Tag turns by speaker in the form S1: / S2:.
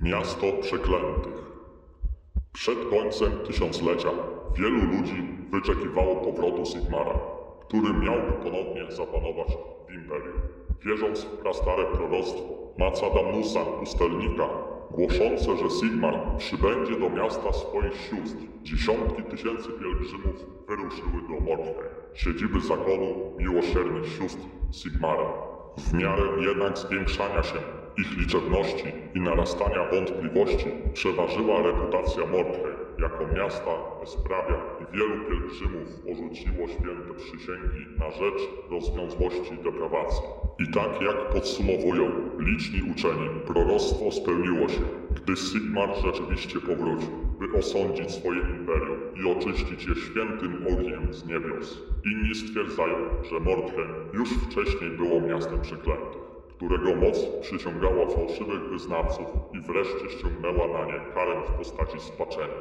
S1: Miasto Przeklętych. Przed końcem tysiąclecia wielu ludzi wyczekiwało powrotu Sigmara, który miałby ponownie zapanować w Imperium. Wierząc w prastare proroctwo Macadamusa Pustelnika, głoszące, że Sigmar przybędzie do miasta swoich sióstr, dziesiątki tysięcy pielgrzymów wyruszyły do Mordheim, siedziby zakonu miłosiernych sióstr Sigmara. W miarę jednak zwiększania się ich liczebności i narastania wątpliwości przeważyła reputacja Mordheim jako miasta bezprawia i wielu pielgrzymów porzuciło święte przysięgi na rzecz rozwiązłości i deprawacji. I tak jak podsumowują liczni uczeni, proroctwo spełniło się, gdy Sigmar rzeczywiście powrócił, by osądzić swoje imperium i oczyścić je świętym ogniem z niebios. Inni stwierdzają, że Mordheim już wcześniej było miastem przeklętych którego moc przyciągała fałszywych wyznawców i wreszcie ściągnęła na nie karę w postaci spaczenia.